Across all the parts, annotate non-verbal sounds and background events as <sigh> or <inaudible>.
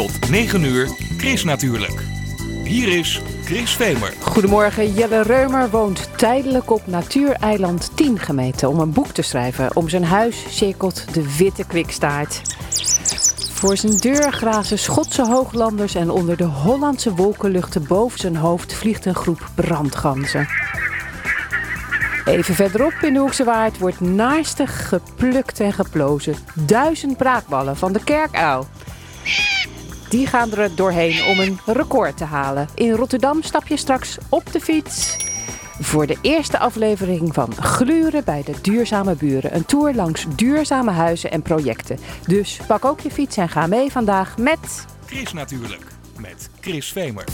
Tot 9 uur, Chris natuurlijk. Hier is Chris Vemer. Goedemorgen. Jelle Reumer woont tijdelijk op Natuureiland 10 gemeten om een boek te schrijven. Om zijn huis cirkelt de witte kwikstaart. Voor zijn deur grazen Schotse hooglanders en onder de Hollandse wolkenluchten boven zijn hoofd vliegt een groep brandganzen. Even verderop in de Hoekse Waard wordt naastig geplukt en geplozen. Duizend braakballen van de kerkuil die gaan er doorheen om een record te halen. In Rotterdam stap je straks op de fiets voor de eerste aflevering van Gluren bij de Duurzame Buren. Een tour langs duurzame huizen en projecten. Dus pak ook je fiets en ga mee vandaag met... Chris natuurlijk, met Chris Vemer.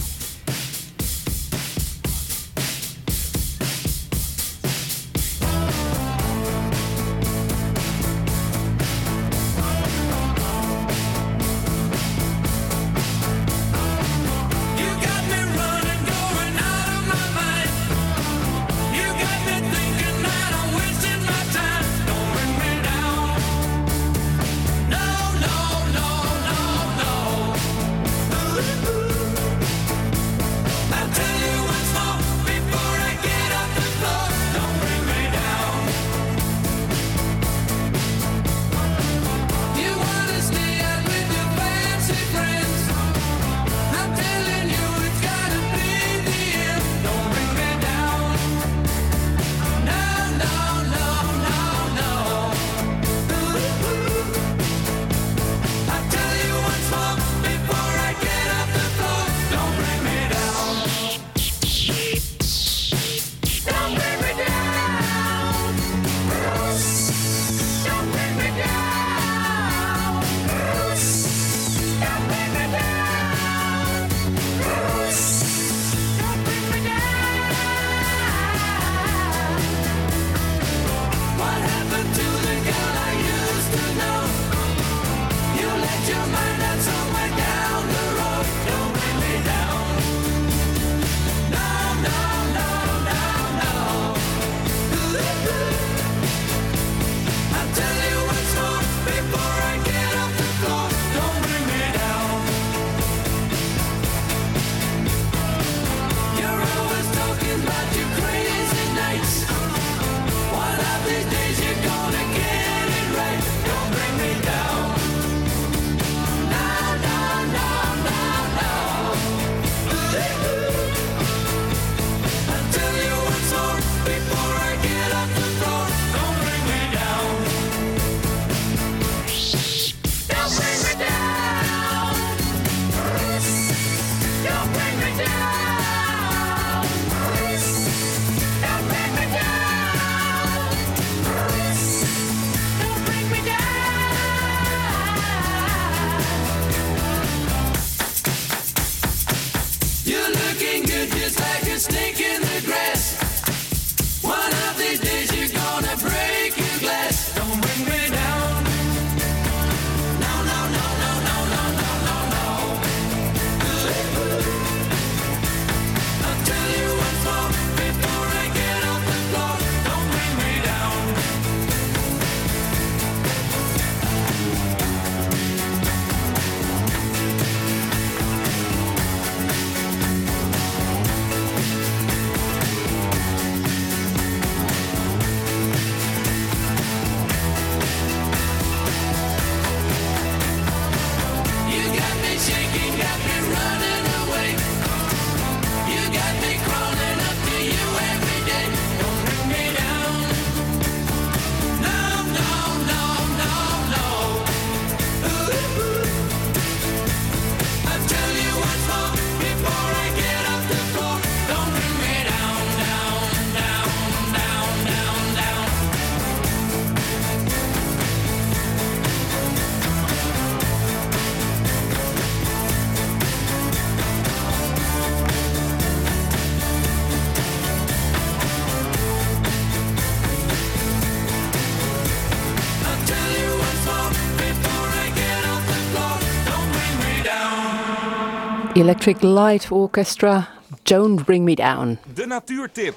Electric Light Orchestra, Don't Bring Me Down. De natuurtip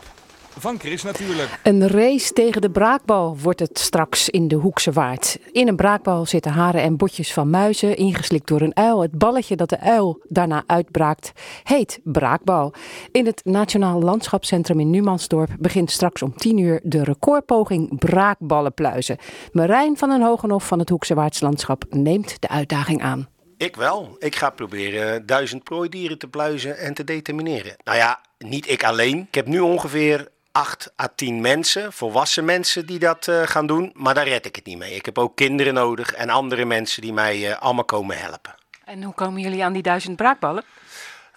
van Chris natuurlijk. Een race tegen de braakbal wordt het straks in de Hoekse Waard. In een braakbal zitten haren en botjes van muizen, ingeslikt door een uil. Het balletje dat de uil daarna uitbraakt, heet braakbal. In het Nationaal Landschapscentrum in Numansdorp begint straks om 10 uur de recordpoging braakballen pluizen. Marijn van den Hogenhof van het Hoekse Waardlandschap neemt de uitdaging aan. Ik wel. Ik ga proberen duizend prooidieren te pluizen en te determineren. Nou ja, niet ik alleen. Ik heb nu ongeveer 8 à 10 mensen, volwassen mensen, die dat eh, gaan doen. Maar daar red ik het niet mee. Ik heb ook kinderen nodig en andere mensen die mij eh, allemaal komen helpen. En hoe komen jullie aan die duizend braakballen?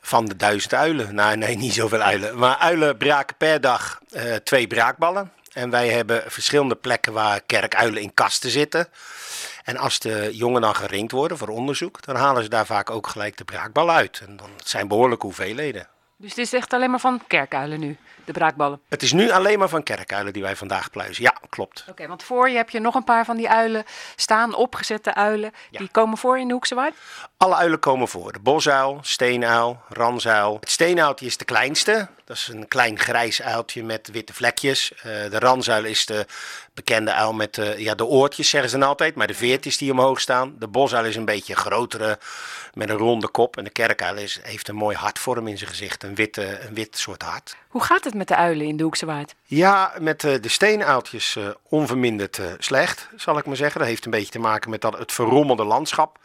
Van de duizend uilen. Nou, nee, niet zoveel uilen. Maar uilen braken per dag eh, twee braakballen. En wij hebben verschillende plekken waar kerkuilen in kasten zitten. En als de jongen dan geringd worden voor onderzoek, dan halen ze daar vaak ook gelijk de braakbal uit. En dan zijn behoorlijke hoeveelheden. Dus het is echt alleen maar van kerkuilen nu, de braakballen. Het is nu alleen maar van kerkuilen die wij vandaag pluizen. Ja, klopt. Oké, want voor je heb je nog een paar van die uilen staan, opgezette uilen. Ja. Die komen voor in de Hoekse Waard. Alle uilen komen voor. De bosuil, steenuil, ransuil. Het steenuiltje is de kleinste. Dat is een klein grijs uiltje met witte vlekjes. Eh, de ransuil is de bekende uil met de, ja, de oortjes, zeggen ze dan altijd. Maar de veertjes die omhoog staan. De bosuil is een beetje grotere met een ronde kop. En de kerkuil is, heeft een mooi hartvorm in zijn gezicht. Een, witte, een wit soort hart. Hoe gaat het met de uilen in de Hoekse Waard? Ja, met eh, de steenuiltjes eh, onverminderd eh, slecht, zal ik maar zeggen. Dat heeft een beetje te maken met dat het verrommelde landschap.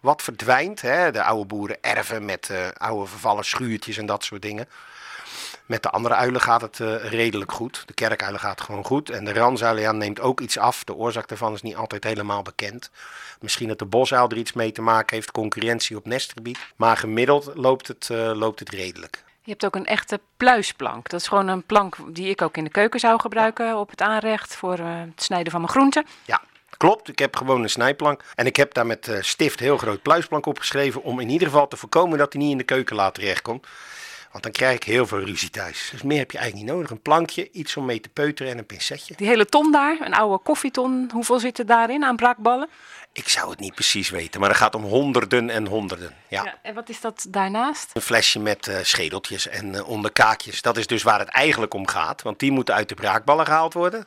Wat verdwijnt, hè? de oude boeren erven met oude vervallen schuurtjes en dat soort dingen. Met de andere uilen gaat het redelijk goed. De kerkuilen gaat gewoon goed. En de ransuilen ja, neemt ook iets af. De oorzaak daarvan is niet altijd helemaal bekend. Misschien dat de bosuil er iets mee te maken heeft, concurrentie op nestgebied. Maar gemiddeld loopt het, loopt het redelijk. Je hebt ook een echte pluisplank. Dat is gewoon een plank die ik ook in de keuken zou gebruiken op het aanrecht voor eh, het snijden van mijn groenten. Ja, klopt. Ik heb gewoon een snijplank. En ik heb daar met eh, stift heel groot pluisplank opgeschreven. Om in ieder geval te voorkomen dat hij niet in de keuken later terechtkomt. Want dan krijg ik heel veel ruzie thuis. Dus meer heb je eigenlijk niet nodig. Een plankje, iets om mee te peuteren en een pincetje. Die hele ton daar, een oude koffieton, hoeveel zit er daarin aan braakballen? Ik zou het niet precies weten, maar het gaat om honderden en honderden. Ja. Ja, en wat is dat daarnaast? Een flesje met eh, schedeltjes en eh, onderkaakjes. Dat is dus waar het eigenlijk om gaat. Want die moeten uit de braakballen gehaald worden.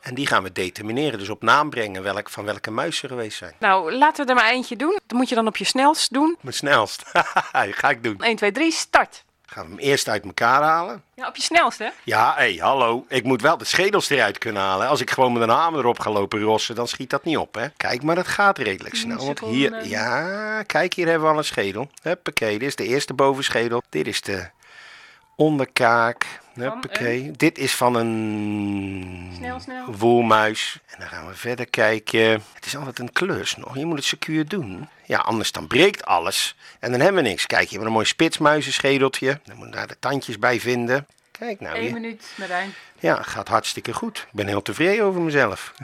En die gaan we determineren. Dus op naam brengen welk, van welke muis ze geweest zijn. Nou, laten we er maar eentje doen. Dat moet je dan op je snelst doen. Mijn snelst. <laughs> ga ik doen. 1, 2, 3, start. Gaan we hem eerst uit elkaar halen. Ja, op je snelst, hè? Ja, hé, hallo. Ik moet wel de schedels eruit kunnen halen. Als ik gewoon met een hamer erop ga lopen rossen, dan schiet dat niet op, hè. Kijk, maar dat gaat redelijk snel. Want hier, ja, kijk, hier hebben we al een schedel. Huppakee, dit is de eerste bovenschedel. Dit is de onderkaak. Huppakee. Dit is van een Snel, snel. woelmuis. En dan gaan we verder kijken. Het is altijd een klus nog. Je moet het secuur doen. Ja, anders dan breekt alles. En dan hebben we niks. Kijk, je hebt een mooi spitsmuizenschedeltje. Dan moet je daar de tandjes bij vinden. Kijk nou 1 hier. minuut, Marijn. Ja, gaat hartstikke goed. Ik ben heel tevreden over mezelf. <laughs>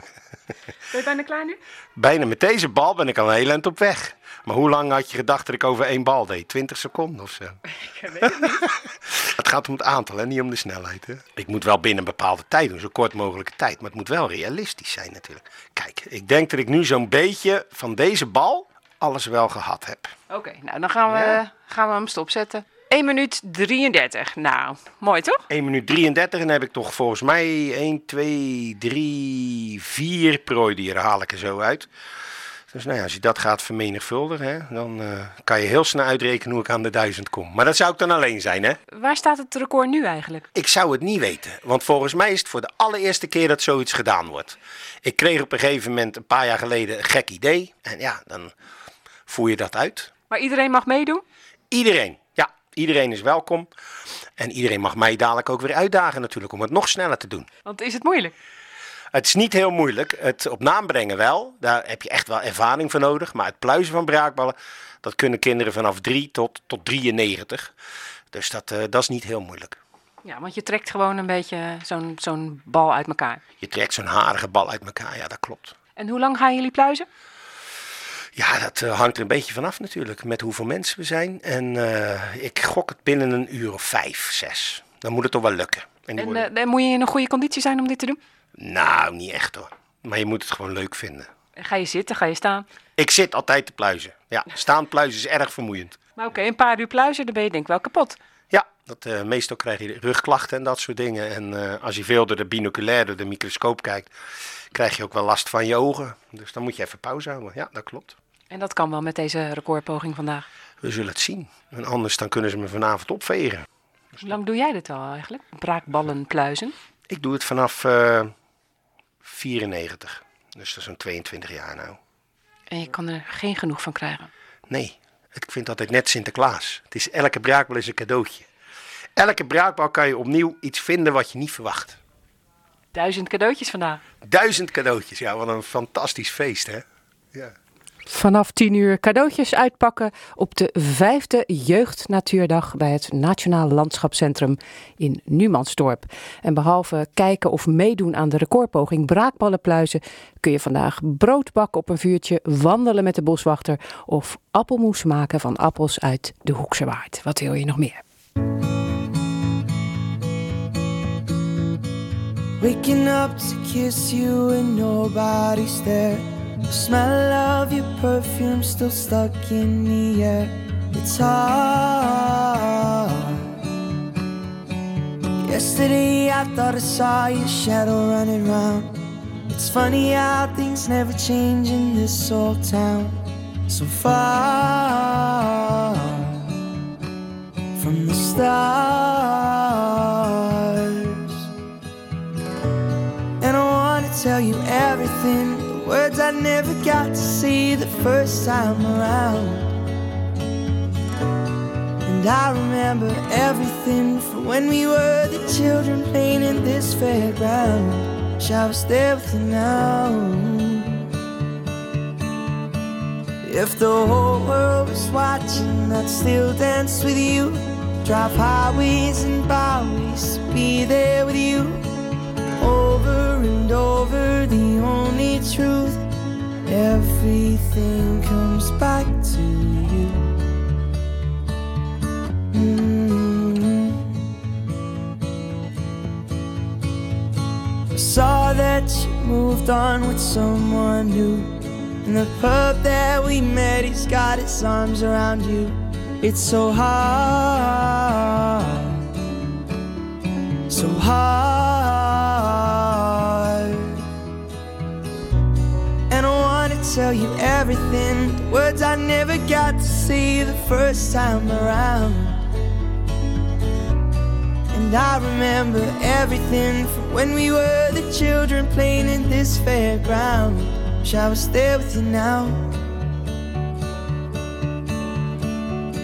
Ben je bijna klaar nu? Bijna met deze bal ben ik al een heel eind op weg. Maar hoe lang had je gedacht dat ik over één bal deed? 20 seconden of zo? <laughs> Ik weet het niet. <laughs> Het gaat om het aantal en niet om de snelheid. Hè? Ik moet wel binnen een bepaalde tijd doen, zo kort mogelijke tijd. Maar het moet wel realistisch zijn natuurlijk. Kijk, ik denk dat ik nu zo'n beetje van deze bal alles wel gehad heb. Oké, nou dan gaan we, Ja. gaan we hem stopzetten. 1 minuut 33. Nou, mooi toch? 1 minuut 33 en dan heb ik toch volgens mij 1, 2, 3, 4 prooidieren haal ik er zo uit. Dus nou ja, als je dat gaat vermenigvuldigen, hè, dan eh, kan je heel snel uitrekenen hoe ik aan de duizend kom. Maar dat zou ik dan alleen zijn, hè? Waar staat het record nu eigenlijk? Ik zou het niet weten, want volgens mij is het voor de allereerste keer dat zoiets gedaan wordt. Ik kreeg op een gegeven moment een paar jaar geleden een gek idee. En ja, dan voer je dat uit. Maar iedereen mag meedoen? Iedereen, iedereen is welkom. En iedereen mag mij dadelijk ook weer uitdagen natuurlijk om het nog sneller te doen. Want is het moeilijk? Het is niet heel moeilijk. Het op naam brengen wel. Daar heb je echt wel ervaring voor nodig. Maar het pluizen van braakballen, dat kunnen kinderen vanaf 3 tot, tot 93. Dus dat, eh, dat is niet heel moeilijk. Ja, want je trekt gewoon een beetje zo'n zo'n bal uit elkaar. Je trekt zo'n harige bal uit elkaar. Ja, dat klopt. En hoe lang gaan jullie pluizen? Ja, dat eh, hangt er een beetje vanaf natuurlijk. Met hoeveel mensen we zijn. En eh, ik gok het binnen een uur of vijf, zes. Dan moet het toch wel lukken. En die En worden- eh, moet je in een goede conditie zijn om dit te doen? Nou, niet echt hoor. Maar je moet het gewoon leuk vinden. Ga je zitten, ga je staan? Ik zit altijd te pluizen. Ja, staan pluizen is erg vermoeiend. Maar oké, een paar uur pluizen, dan ben je denk ik wel kapot. Ja, Dat, meestal krijg je rugklachten en dat soort dingen. En als je veel door de binoculair, door de microscoop kijkt, krijg je ook wel last van je ogen. Dus dan moet je even pauze houden. Ja, dat klopt. En dat kan wel met deze recordpoging vandaag. We zullen het zien. En anders dan kunnen ze me vanavond opvegen. Hoe lang doe jij dit al eigenlijk? Braakballen pluizen? Ik doe het vanaf eh 94. Dus dat is zo'n 22 jaar nou. En je kan er geen genoeg van krijgen. Nee, ik vind altijd net Sinterklaas. Het is elke braakbal is een cadeautje. Elke braakbal kan je opnieuw iets vinden wat je niet verwacht. Duizend cadeautjes vandaag. Duizend cadeautjes, ja, wat een fantastisch feest, hè? Ja. Vanaf 10 uur cadeautjes uitpakken op de vijfde Jeugdnatuurdag bij het Nationaal Landschapscentrum in Numansdorp. En behalve kijken of meedoen aan de recordpoging braakballen pluizen, kun je vandaag brood bakken op een vuurtje, wandelen met de boswachter of appelmoes maken van appels uit de Hoekse Waard. Wat wil je nog meer? Waking up to kiss you and nobody's there. Smell of your perfume still stuck in the air. It's hard. Yesterday I thought I saw your shadow running round. It's funny how things never change in this old town. So far from the stars. Words I never got to see the first time around. And I remember everything from when we were the children playing in this fairground. Shall I stay with you now? If the whole world was watching, I'd still dance with you. Drive highways and byways, be there with you. Over the only truth. Everything comes back to you. Mm. I saw that you moved on with someone new. And the pub that we met, he's got his arms around you. It's so hard, so hard. Tell you everything, the words I never got to see the first time around. And I remember everything from when we were the children playing in this fairground. Shall I stay with you now?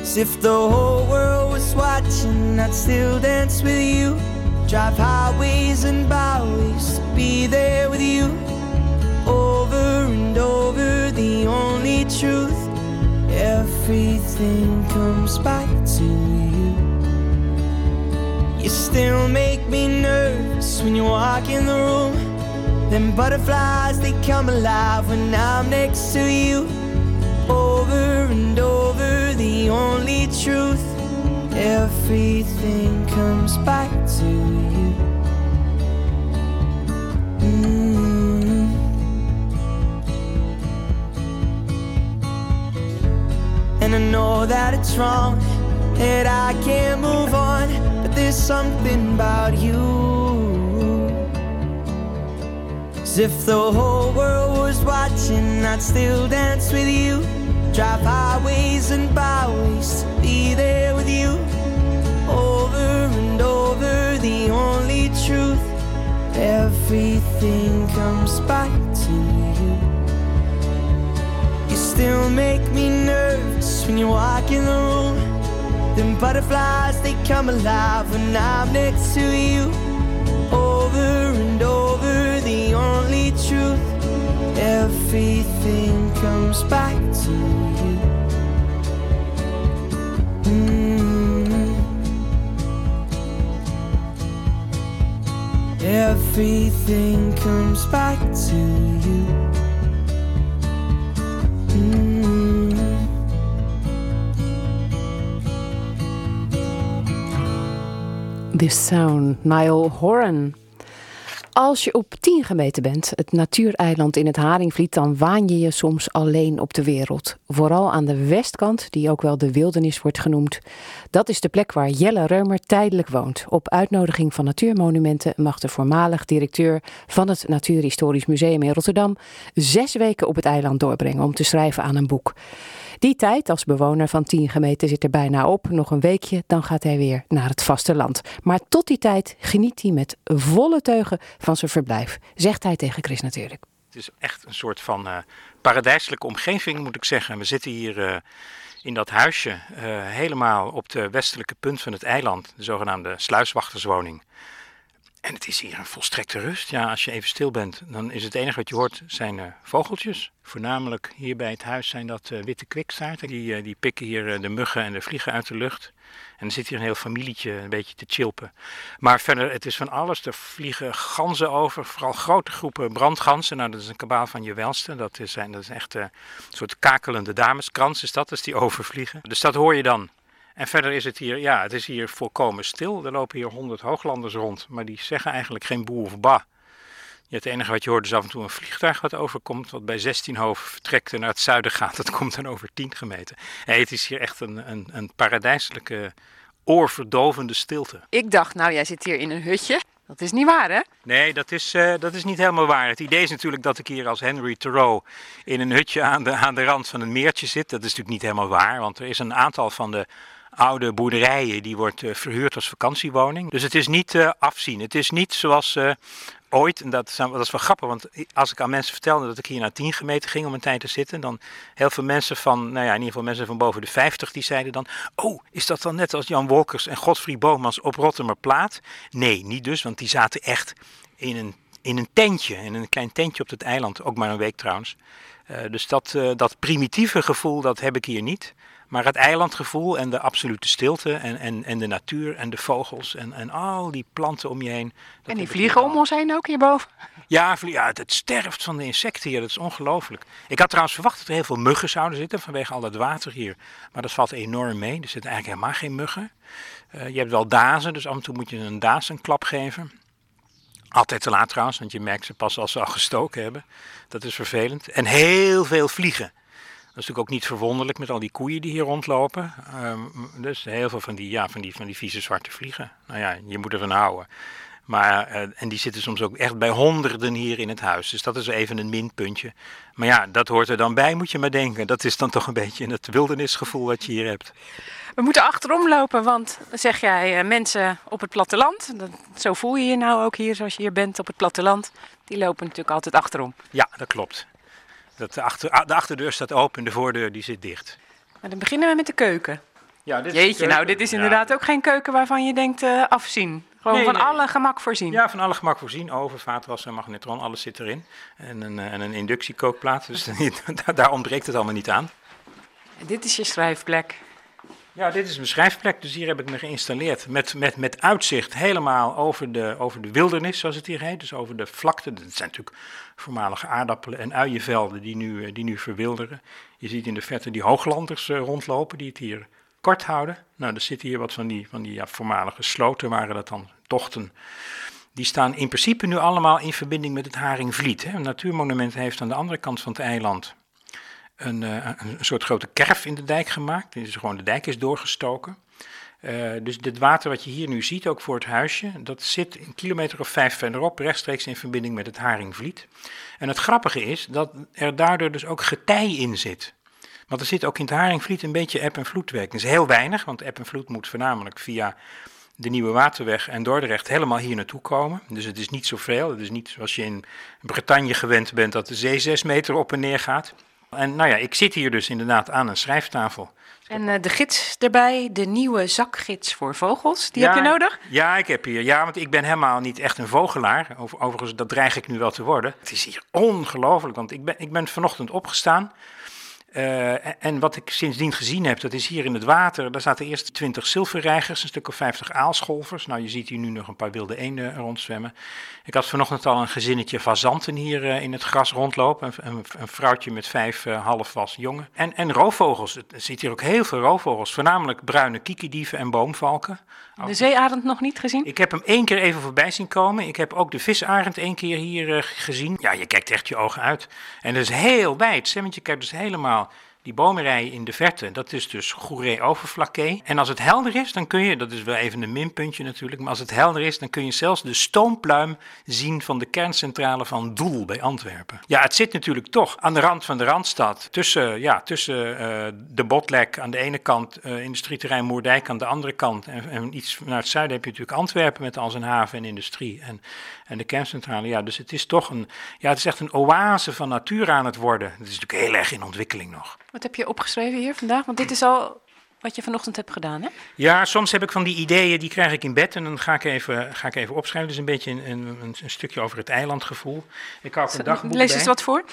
As if the whole world was watching, I'd still dance with you. Drive highways and byways to be there with you. Over the only truth. Everything comes back to you. You still make me nervous when you walk in the room. Them butterflies, they come alive when I'm next to you. Over and over, the only truth. Everything comes back to you. Know that it's wrong, that I can't move on, but there's something about you. As if the whole world was watching, I'd still dance with you. Drive highways and byways to be there with you. Over and over, the only truth. Everything comes back still make me nervous when you walk in the room. Them butterflies, they come alive when I'm next to you. Over and over, the only truth. Everything comes back to you. Mm. Everything comes back to you. This Sound, Niall Horan. Als je op 10 gemeten bent, het natuureiland in het Haringvliet, dan waan je je soms alleen op de wereld. Vooral aan de westkant, die ook wel de wildernis wordt genoemd. Dat is de plek waar Jelle Reumer tijdelijk woont. Op uitnodiging van Natuurmonumenten mag de voormalig directeur van het Natuurhistorisch Museum in Rotterdam zes weken op het eiland doorbrengen om te schrijven aan een boek. Die tijd als bewoner van 10 gemeten zit er bijna op. Nog een weekje, dan gaat hij weer naar het vasteland. Maar tot die tijd geniet hij met volle teugen van zijn verblijf, zegt hij tegen Chris natuurlijk. Het is echt een soort van eh, paradijselijke omgeving, moet ik zeggen. We zitten hier eh, in dat huisje, eh, helemaal op de westelijke punt van het eiland, de zogenaamde sluiswachterswoning. En het is hier een volstrekte rust. Ja, als je even stil bent, dan is het enige wat je hoort zijn eh, vogeltjes. Voornamelijk hier bij het huis zijn dat eh, witte kwikstaarten. Die, eh, die pikken hier de muggen en de vliegen uit de lucht. En er zit hier een heel familietje een beetje te chilpen. Maar verder, het is van alles. Er vliegen ganzen over, vooral grote groepen brandganzen. Nou, dat is een kabaal van je welste. Dat is, dat is echt een soort kakelende dameskrans is dat, als die <laughs> overvliegen. Dus dat hoor je dan. En verder is het hier, ja, het is hier volkomen stil. Er lopen hier honderd hooglanders rond, maar die zeggen eigenlijk geen boe of ba. Ja, het enige wat je hoort is af en toe een vliegtuig wat overkomt, wat bij 16 hoven vertrekt en naar het zuiden gaat. Dat komt dan over 10 gemeten. Het is hier echt een, een, een paradijselijke, oorverdovende stilte. Ik dacht, nou, jij zit hier in een hutje. Dat is niet waar, hè? Nee, dat is, eh, dat is niet helemaal waar. Het idee is natuurlijk dat ik hier als Henry Thoreau in een hutje aan de, aan de rand van een meertje zit. Dat is natuurlijk niet helemaal waar, want er is een aantal van de oude boerderijen die wordt eh, verhuurd als vakantiewoning. Dus het is niet eh, afzien. Het is niet zoals eh, ooit, en dat dat is wel grappig, want als ik aan mensen vertelde dat ik hier naar 10 gemeten ging om een tijd te zitten, dan heel veel mensen van, nou ja, in ieder geval mensen van boven de 50, die zeiden dan, oh, is dat dan net als Jan Wolkers en Godfried Bomans op Rottermerplaat? Nee, niet dus, want die zaten echt in een, in een tentje, in een klein tentje op het eiland, ook maar een week trouwens. Eh, dus dat, eh, dat primitieve gevoel, dat heb ik hier niet. Maar het eilandgevoel en de absolute stilte en, en, en de natuur en de vogels en, en al die planten om je heen. En die vliegen om ons heen ook hierboven. Ja, ja, het, het sterft van de insecten hier, dat is ongelooflijk. Ik had trouwens verwacht dat er heel veel muggen zouden zitten vanwege al dat water hier. Maar dat valt enorm mee, er zitten eigenlijk helemaal geen muggen. Eh, je hebt wel dazen, dus af en toe moet je een daas een klap geven. Altijd te laat trouwens, want je merkt ze pas als ze al gestoken hebben. Dat is vervelend. En heel veel vliegen. Dat is natuurlijk ook niet verwonderlijk met al die koeien die hier rondlopen. Ehm, dus heel veel van die, ja, van, die, van die vieze zwarte vliegen. Nou ja, je moet ervan houden. Maar, eh, en die zitten soms ook echt bij honderden hier in het huis. Dus dat is even een minpuntje. Maar ja, dat hoort er dan bij, moet je maar denken. Dat is dan toch een beetje het wildernisgevoel wat je hier hebt. We moeten achterom lopen, want zeg jij eh, mensen op het platteland. Dat, zo voel je je nou ook hier, zoals je hier bent op het platteland. Die lopen natuurlijk altijd achterom. Ja, dat klopt. Dat de, achter, ah, de achterdeur staat open en de voordeur die zit dicht. Maar dan beginnen we met de keuken. Ja, dit Jeetje, nou, dit is inderdaad ook geen keuken waarvan je denkt eh, afzien. Gewoon Nee, van nee. alle gemak voorzien. Ja, van alle gemak voorzien. Oven, vaatwasser, magnetron, alles zit erin. En een, eh, en een inductiekookplaat. Dus daar- <laughs> daar ontbreekt het allemaal niet aan. En dit is je schrijfplek. Ja, dit is mijn schrijfplek, dus hier heb ik me geïnstalleerd. Met, met, met uitzicht helemaal over de, over de wildernis, zoals het hier heet. Dus over de vlakte. Dat zijn natuurlijk voormalige aardappelen en uienvelden die nu, eh, die nu verwilderen. Je ziet in de verte die hooglanders eh, rondlopen, die het hier kort houden. Nou, er zitten hier wat van die, van die ja, voormalige sloten, waren dat dan tochten. Die staan in principe nu allemaal in verbinding met het Haringvliet. Hè. Een natuurmonument heeft aan de andere kant van het eiland een, eh, een, een soort grote kerf in de dijk gemaakt. Dus gewoon de dijk is doorgestoken. Eh, dus dit water wat je hier nu ziet, ook voor het huisje, dat zit een kilometer of vijf verderop, rechtstreeks in verbinding met het Haringvliet. En het grappige is dat er daardoor dus ook getij in zit. Want er zit ook in het Haringvliet een beetje eb- en vloedwerking. Dat is heel weinig, want eb en vloed moet voornamelijk via de Nieuwe Waterweg en Dordrecht helemaal hier naartoe komen. Dus het is niet zoveel. Het is niet zoals je in Bretagne gewend bent dat de zee zes meter op en neer gaat. En nou ja, ik zit hier dus inderdaad aan een schrijftafel. En eh, de gids erbij, de nieuwe zakgids voor vogels. Die Ja, heb je nodig? Ja, ik heb hier. Ja, want ik ben helemaal niet echt een vogelaar. Over- Overigens, dat dreig ik nu wel te worden. Het is hier ongelooflijk, want ik ben, ik ben vanochtend opgestaan. Eh, en- wat ik sindsdien gezien heb, dat is hier in het water. Daar zaten eerst 20 zilverreigers, een stuk of 50 aalscholvers. Nou, je ziet hier nu nog een paar wilde eenden rondzwemmen. Ik had vanochtend al een gezinnetje fazanten hier eh, in het gras rondlopen. Een, een, vrouwtje met vijf eh, halfwas jongen. En, en roofvogels. Er zit hier ook heel veel roofvogels. Voornamelijk bruine kiekendieven en boomvalken. De zeearend nog niet gezien? Ik heb hem één keer even voorbij zien komen. Ik heb ook de visarend één keer hier eh, gezien. Ja, je kijkt echt je ogen uit. En dat is heel wijd, hè, want je kijkt dus helemaal die bomenrijen in de verte. Dat is dus Goeree-Overflakkee. En als het helder is, dan kun je, dat is wel even een minpuntje natuurlijk, maar als het helder is, dan kun je zelfs de stoompluim zien van de kerncentrale van Doel bij Antwerpen. Ja, het zit natuurlijk toch aan de rand van de Randstad. Tussen, ja, tussen eh, de Botlek aan de ene kant, eh industrieterrein Moerdijk aan de andere kant. En, en iets naar het zuiden heb je natuurlijk Antwerpen met al zijn haven en industrie. En, en de kerncentrale, ja, dus het is toch een, ja, het is echt een oase van natuur aan het worden. Het is natuurlijk heel erg in ontwikkeling nog. Wat heb je opgeschreven hier vandaag? Want dit is al wat je vanochtend hebt gedaan, hè? Ja, soms heb ik van die ideeën, die krijg ik in bed en dan ga ik even, ga ik even opschrijven. Dus een beetje een, een, een, stukje over het eilandgevoel. Ik hou een dagboek Lees eens wat voor.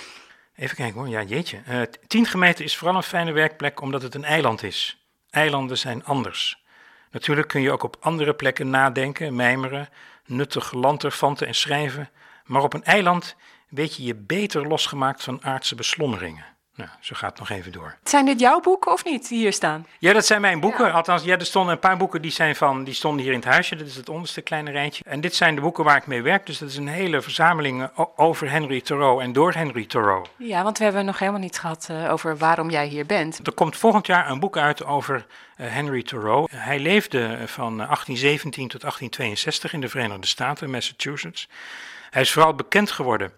Even kijken hoor, ja jeetje. Eh tien gemeten is vooral een fijne werkplek omdat het een eiland is. Eilanden zijn anders. Natuurlijk kun je ook op andere plekken nadenken, mijmeren, nuttig lanterfanten en schrijven. Maar op een eiland weet je je beter losgemaakt van aardse beslommeringen. Nou, zo gaat het nog even door. Zijn dit jouw boeken of niet, die hier staan? Ja, dat zijn mijn boeken. Althans, ja, er stonden een paar boeken die, zijn van, die stonden hier in het huisje. Dat is het onderste kleine rijtje. En dit zijn de boeken waar ik mee werk. Dus dat is een hele verzameling eh, over Henry Thoreau en door Henry Thoreau. Ja, want we hebben nog helemaal niet gehad eh, over waarom jij hier bent. Er komt volgend jaar een boek uit over eh, Henry Thoreau. Hij leefde van 1817 tot 1862 in de Verenigde Staten, Massachusetts. Hij is vooral bekend geworden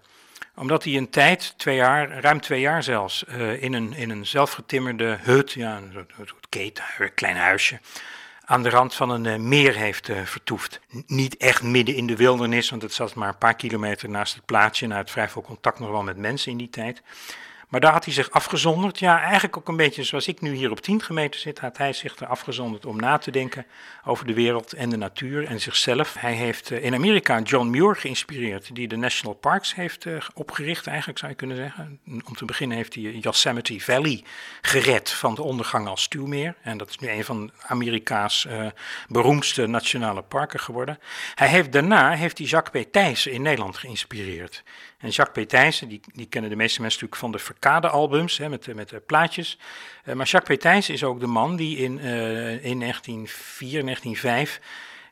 omdat hij een tijd, twee jaar, ruim twee jaar zelfs, eh, in, een, in een zelfgetimmerde hut, ja, een soort, keten, een klein huisje, aan de rand van een eh, meer heeft eh, vertoefd. Niet echt midden in de wildernis, want het zat maar een paar kilometer naast het plaatsje en had vrij veel contact nog wel met mensen in die tijd. Maar daar had hij zich afgezonderd. Ja, eigenlijk ook een beetje zoals ik nu hier op 10 gemeten zit, had hij zich er afgezonderd om na te denken over de wereld en de natuur en zichzelf. Hij heeft eh, in Amerika John Muir geïnspireerd, die de National Parks heeft eh, opgericht, eigenlijk zou je kunnen zeggen. Om te beginnen heeft hij Yosemite Valley gered van de ondergang als stuwmeer. En dat is nu een van Amerika's eh, beroemdste nationale parken geworden. Hij heeft, daarna heeft hij Jacques P. In Nederland geïnspireerd. En Jacques P. Thijssen, die, die kennen de meeste mensen natuurlijk van de Verkade-albums, met, met plaatjes. Eh, maar Jacques P. Thijssen is ook de man die in, eh, in 1904, 1905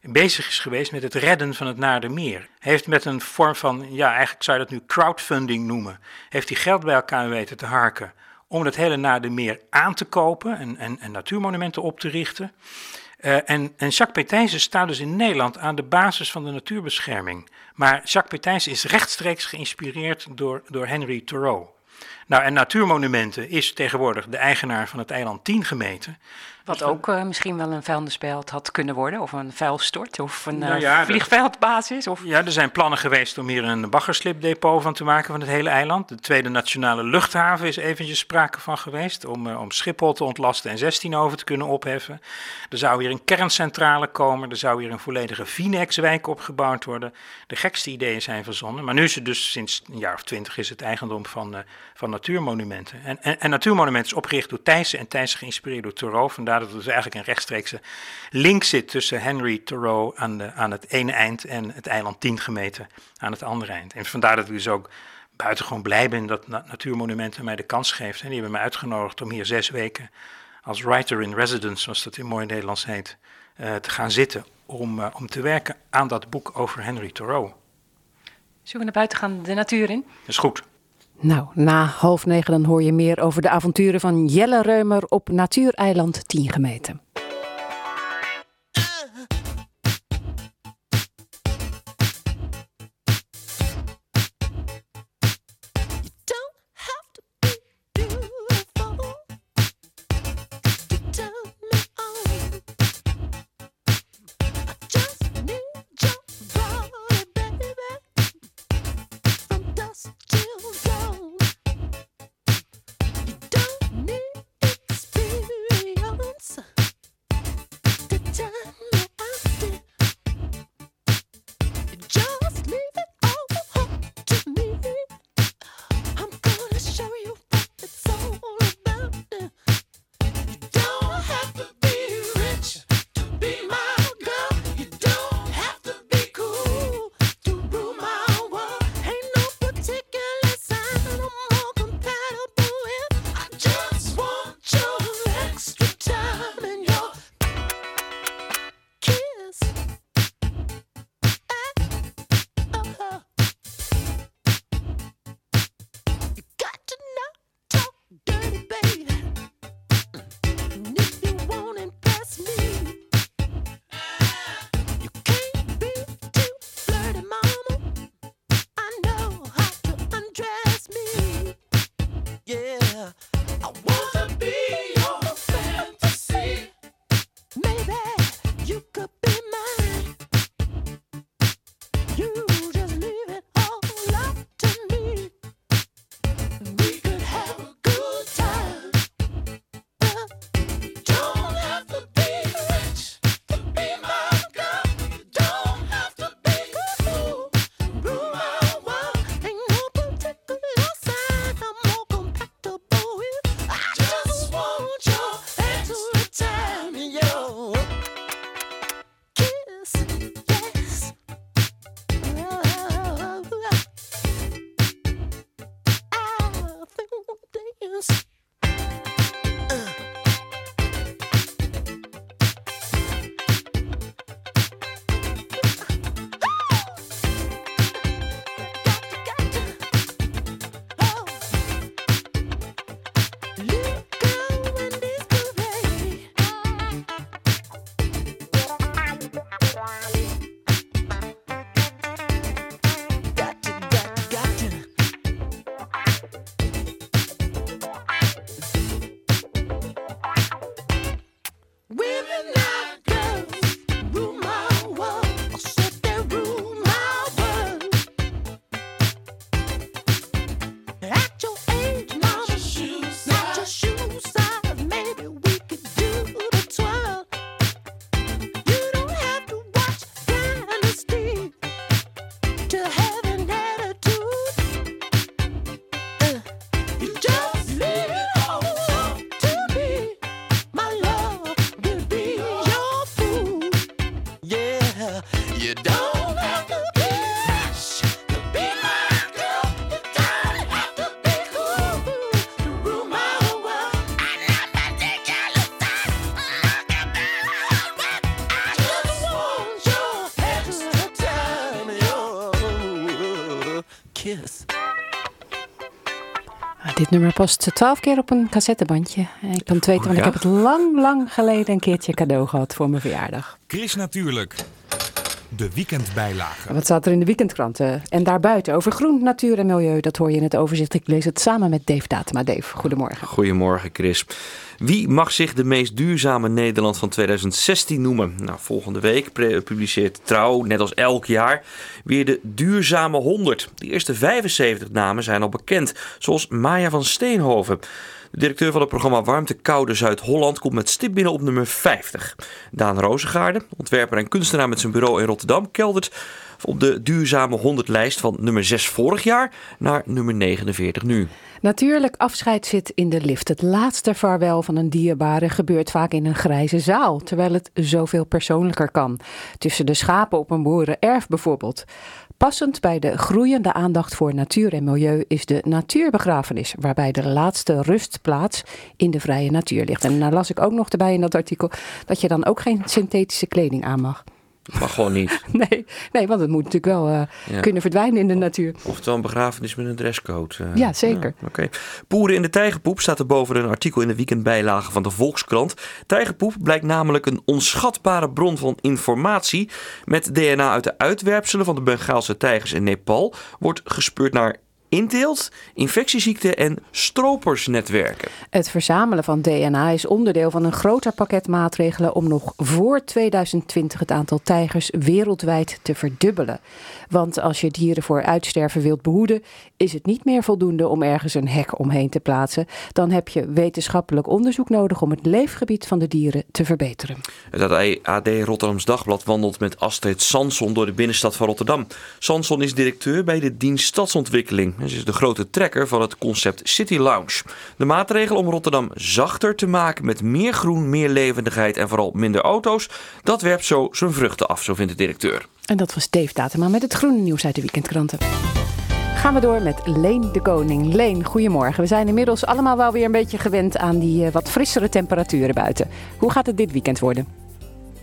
bezig is geweest met het redden van het Naardermeer. Hij heeft met een vorm van, ja, eigenlijk zou je dat nu crowdfunding noemen, heeft hij geld bij elkaar weten te harken om het hele Naardermeer aan te kopen en, en, en natuurmonumenten op te richten. Eh, en, en Jacques P. Thijssen staat dus in Nederland aan de basis van de natuurbescherming. Maar Jacques P. Thijssen is rechtstreeks geïnspireerd door, door Henry Thoreau. Nou, en Natuurmonumenten is tegenwoordig de eigenaar van het eiland 10 gemeten. Wat ook eh, misschien wel een vuilnisbelt had kunnen worden. Of een vuilstort. Of een Nou eh, ja, vliegveldbasis. Of... Ja, er zijn plannen geweest om hier een baggerslipdepot van te maken van het hele eiland. De tweede nationale luchthaven is eventjes sprake van geweest om, eh, om Schiphol te ontlasten en 16 over te kunnen opheffen. Er zou hier een kerncentrale komen, er zou hier een volledige Vinex-wijk opgebouwd worden. De gekste ideeën zijn verzonnen, maar nu is het dus sinds een jaar of twintig is het eigendom van, van natuurmonumenten. En, en, en natuurmonumenten is opgericht door Thijssen en Thijssen geïnspireerd door Thoreau. Vandaar dat er dus eigenlijk een rechtstreekse link zit tussen Henry Thoreau aan, de, aan het ene eind en het eiland 10 gemeten aan het andere eind. En vandaar dat ik dus ook buitengewoon blij ben dat Na- Natuurmonumenten mij de kans geeft. En die hebben mij uitgenodigd om hier zes weken als writer in residence, zoals dat in mooi Nederlands heet, eh, te gaan zitten om, eh, om te werken aan dat boek over Henry Thoreau. Zullen we naar buiten gaan de natuur in? Dat is goed. Nou, na half negen dan hoor je meer over de avonturen van Jelle Reumer op Natuureiland 10 gemeten. Dit nummer past twaalf keer op een cassettebandje. En Ik kan het weten, want ik ja? heb het lang, lang geleden een keertje cadeau gehad voor mijn verjaardag. Chris Natuurlijk. De weekendbijlage. Wat staat er in de weekendkranten? En daarbuiten over groen, natuur en milieu. Dat hoor je in het overzicht. Ik lees het samen met Dave Datema. Dave, goedemorgen. Goedemorgen Chris. Wie mag zich de meest duurzame Nederland van 2016 noemen? Nou, volgende week publiceert Trouw, net als elk jaar, weer de duurzame 100. De eerste 75 namen zijn al bekend, zoals Maya van Steenhoven. De directeur van het programma Warmte Koude Zuid-Holland komt met stip binnen op nummer 50. Daan Rozengaarde, ontwerper en kunstenaar met zijn bureau in Rotterdam, keldert op de duurzame 100 lijst van nummer 6 vorig jaar naar nummer 49 nu. Natuurlijk, afscheid zit in de lift. Het laatste vaarwel van een dierbare gebeurt vaak in een grijze zaal, terwijl het zoveel persoonlijker kan. Tussen de schapen op een boerenerf bijvoorbeeld. Passend bij de groeiende aandacht voor natuur en milieu is de natuurbegrafenis, waarbij de laatste rustplaats in de vrije natuur ligt. En daar las ik ook nog erbij in dat artikel dat je dan ook geen synthetische kleding aan mag. Mag gewoon niet. <laughs> Nee, nee want het moet natuurlijk wel eh, Ja. kunnen verdwijnen in de natuur. Oftewel een begrafenis met een dresscode. eh. Ja, zeker. Oké. Poeren in de tijgerpoep staat er boven een artikel in de weekendbijlage van de Volkskrant. Tijgerpoep blijkt namelijk een onschatbare bron van informatie. Met DNA uit de uitwerpselen van de Bengaalse tijgers in Nepal wordt gespeurd naar inteelt, infectieziekten en stropersnetwerken. Het verzamelen van DNA is onderdeel van een groter pakket maatregelen om nog voor 2020 het aantal tijgers wereldwijd te verdubbelen. Want als je dieren voor uitsterven wilt behoeden, is het niet meer voldoende om ergens een hek omheen te plaatsen. Dan heb je wetenschappelijk onderzoek nodig om het leefgebied van de dieren te verbeteren. Het AD Rotterdams Dagblad wandelt met Astrid Sanson door de binnenstad van Rotterdam. Sanson is directeur bij de dienst Stadsontwikkeling. Ze is de grote trekker van het concept City Lounge. De maatregel om Rotterdam zachter te maken met meer groen, meer levendigheid en vooral minder auto's, dat werpt zo zijn vruchten af, zo vindt de directeur. En dat was Dave Datema met het groene nieuws uit de weekendkranten. Gaan we door met Leen de Koning. Leen, goedemorgen. We zijn inmiddels allemaal wel weer een beetje gewend aan die eh, wat frissere temperaturen buiten. Hoe gaat het dit weekend worden?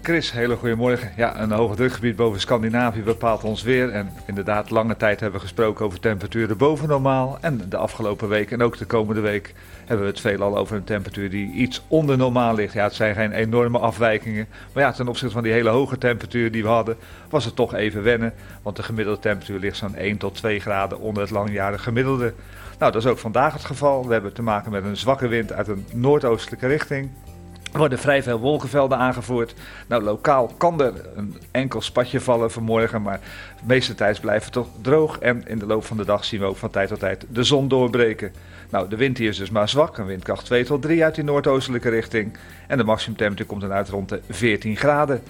Chris, hele goedemorgen. Ja, een hoge drukgebied boven Scandinavië bepaalt ons weer. En inderdaad, lange tijd hebben we gesproken over temperaturen boven normaal. En de afgelopen week en ook de komende week hebben we het veelal over een temperatuur die iets onder normaal ligt. Ja, het zijn geen enorme afwijkingen. Maar ja, ten opzichte van die hele hoge temperatuur die we hadden, was het toch even wennen. Want de gemiddelde temperatuur ligt zo'n 1 tot 2 graden onder het langjarige gemiddelde. Nou, dat is ook vandaag het geval. We hebben te maken met een zwakke wind uit een noordoostelijke richting. Worden vrij veel wolkenvelden aangevoerd. Nou, lokaal kan er een enkel spatje vallen vanmorgen, maar de meeste tijd blijft het toch droog. En in de loop van de dag zien we ook van tijd tot tijd de zon doorbreken. Nou, de wind hier is dus maar zwak, een windkracht 2 tot 3 uit die noordoostelijke richting. En de maximumtemperatuur komt dan uit rond de 14 graden.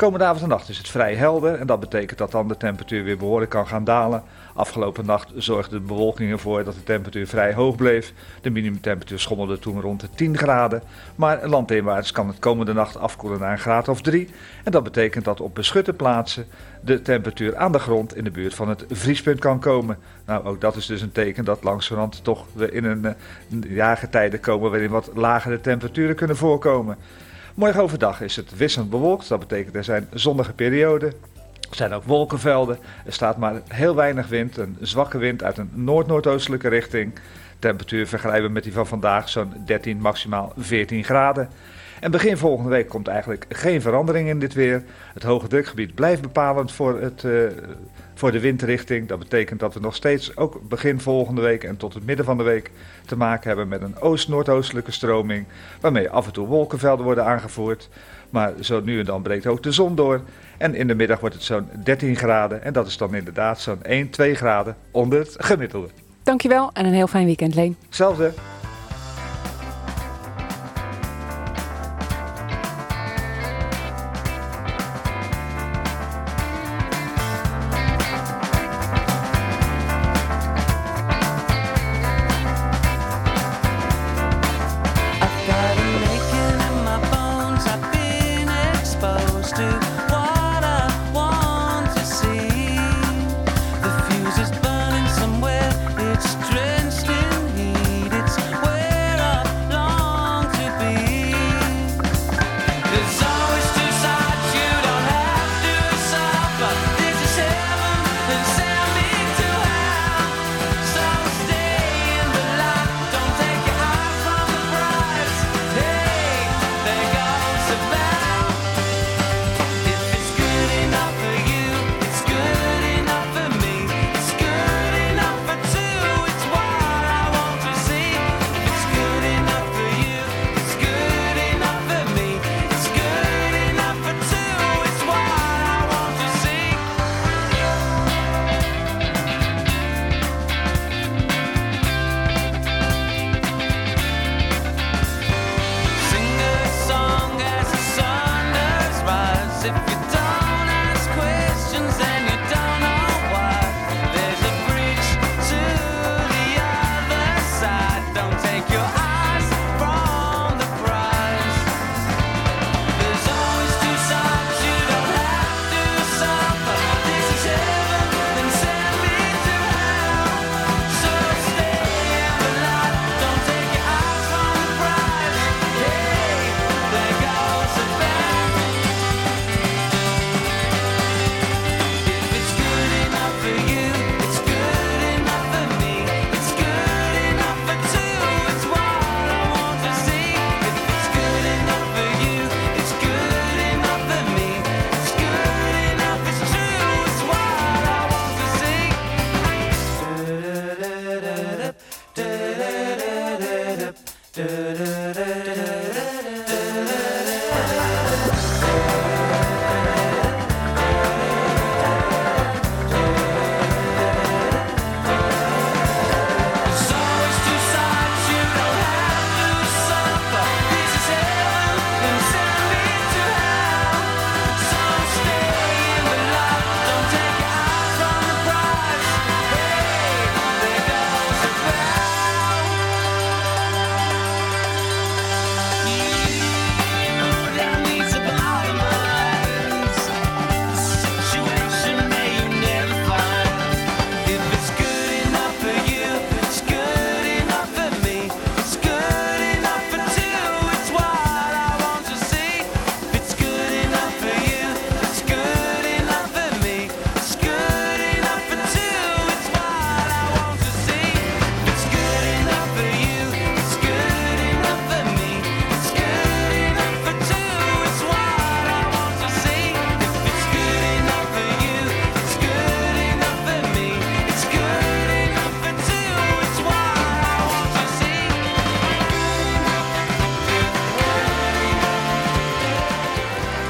Komende avond en nacht is het vrij helder en dat betekent dat dan de temperatuur weer behoorlijk kan gaan dalen. Afgelopen nacht zorgde de bewolking ervoor dat de temperatuur vrij hoog bleef. De minimumtemperatuur schommelde toen rond de 10 graden. Maar landinwaarts kan het komende nacht afkoelen naar een graad of 3. En dat betekent dat op beschutte plaatsen de temperatuur aan de grond in de buurt van het vriespunt kan komen. Nou, ook dat is dus een teken dat langzamerhand toch we in een, eh, jaargetijde komen waarin wat lagere temperaturen kunnen voorkomen. Morgen overdag is het wisselend bewolkt. Dat betekent er zijn zonnige perioden. Er zijn ook wolkenvelden. Er staat maar heel weinig wind. Een zwakke wind uit een noord-noordoostelijke richting. Temperatuur vergelijken met die van vandaag zo'n 13, maximaal 14 graden. En begin volgende week komt eigenlijk geen verandering in dit weer. Het hoge drukgebied blijft bepalend voor, het, eh, voor de windrichting. Dat betekent dat we nog steeds ook begin volgende week en tot het midden van de week te maken hebben met een oost-noordoostelijke stroming. Waarmee af en toe wolkenvelden worden aangevoerd. Maar zo nu en dan breekt ook de zon door. En in de middag wordt het zo'n 13 graden. En dat is dan inderdaad zo'n 1, 2 graden onder het gemiddelde. Dankjewel en een heel fijn weekend, Leen. Hetzelfde.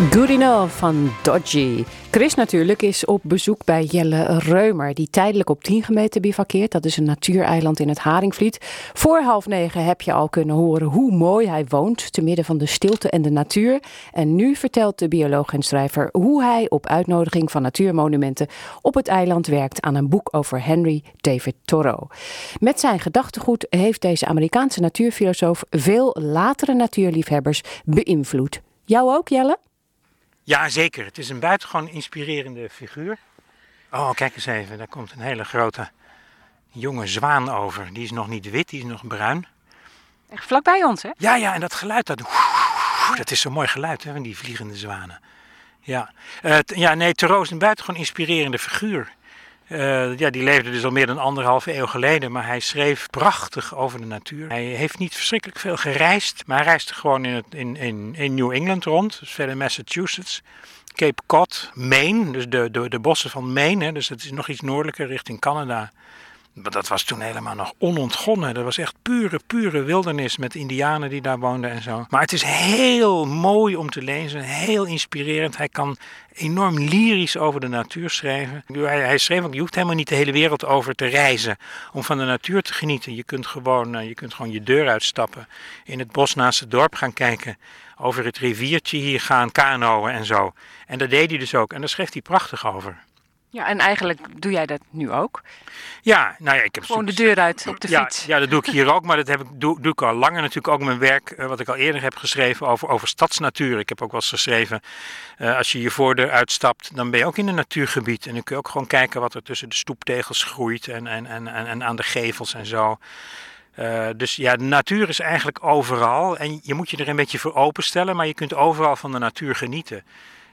Good Enough van Dodgy. Chris natuurlijk is op bezoek bij Jelle Reumer, die tijdelijk op 10 gemeten bivakkeert. Dat is een natuureiland in het Haringvliet. Voor half negen heb je al kunnen horen hoe mooi hij woont, te midden van de stilte en de natuur. En nu vertelt de bioloog en schrijver hoe hij op uitnodiging van natuurmonumenten op het eiland werkt aan een boek over Henry David Thoreau. Met zijn gedachtegoed heeft deze Amerikaanse natuurfilosoof veel latere natuurliefhebbers beïnvloed. Jou ook, Jelle? Ja, zeker. Het is een buitengewoon inspirerende figuur. Oh, kijk eens even. Daar komt een hele grote jonge zwaan over. Die is nog niet wit, die is nog bruin. Echt vlakbij ons, hè? Ja, ja, en dat geluid, dat, dat is zo'n mooi geluid hè, van die vliegende zwanen. Ja, Eh, ja nee, Thoreau is een buitengewoon inspirerende figuur. Eh, ja, die leefde dus al meer dan anderhalve eeuw geleden, maar hij schreef prachtig over de natuur. Hij heeft niet verschrikkelijk veel gereisd, maar hij reisde gewoon in, het, in, in, in New England rond, dus verder Massachusetts. Cape Cod, Maine, dus de, de, bossen van Maine, hè, dus het is nog iets noordelijker richting Canada. Dat was toen helemaal nog onontgonnen. Dat was echt pure, pure wildernis met indianen die daar woonden en zo. Maar het is heel mooi om te lezen, heel inspirerend. Hij kan enorm lyrisch over de natuur schrijven. Hij, hij schreef ook, je hoeft helemaal niet de hele wereld over te reizen om van de natuur te genieten. Je kunt gewoon, eh, je, kunt gewoon je deur uitstappen, in het bos naast het dorp gaan kijken, over het riviertje hier gaan kanoën en zo. En dat deed hij dus ook en daar schreef hij prachtig over. Ja, en eigenlijk doe jij dat nu ook. Ja, nou ja, ik heb Gewoon de deur uit op de ja, fiets. Ja, dat doe ik hier ook, maar dat heb ik, doe, doe ik al langer. Natuurlijk ook mijn werk, eh, wat ik al eerder heb geschreven over, over stadsnatuur. Ik heb ook wel eens geschreven, eh, als je je voordeur uitstapt, dan ben je ook in een natuurgebied. En dan kun je ook gewoon kijken wat er tussen de stoeptegels groeit en, en, en, en, en aan de gevels en zo. Eh, dus ja, de natuur is eigenlijk overal. En je moet je er een beetje voor openstellen, maar je kunt overal van de natuur genieten.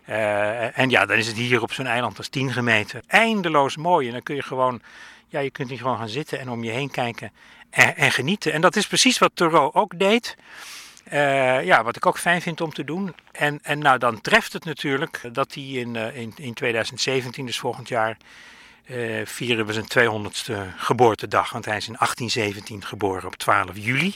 Eh, en ja, dan is het hier op zo'n eiland als 10 gemeten. Eindeloos mooi. En dan kun je gewoon, ja, je kunt hier gewoon gaan zitten en om je heen kijken en, en genieten. En dat is precies wat Thoreau ook deed. Eh, ja, wat ik ook fijn vind om te doen. En, en nou, dan treft het natuurlijk dat hij in, eh, in, in 2017, dus volgend jaar, eh, vieren we zijn 200ste geboortedag. Want hij is in 1817 geboren op 12 juli.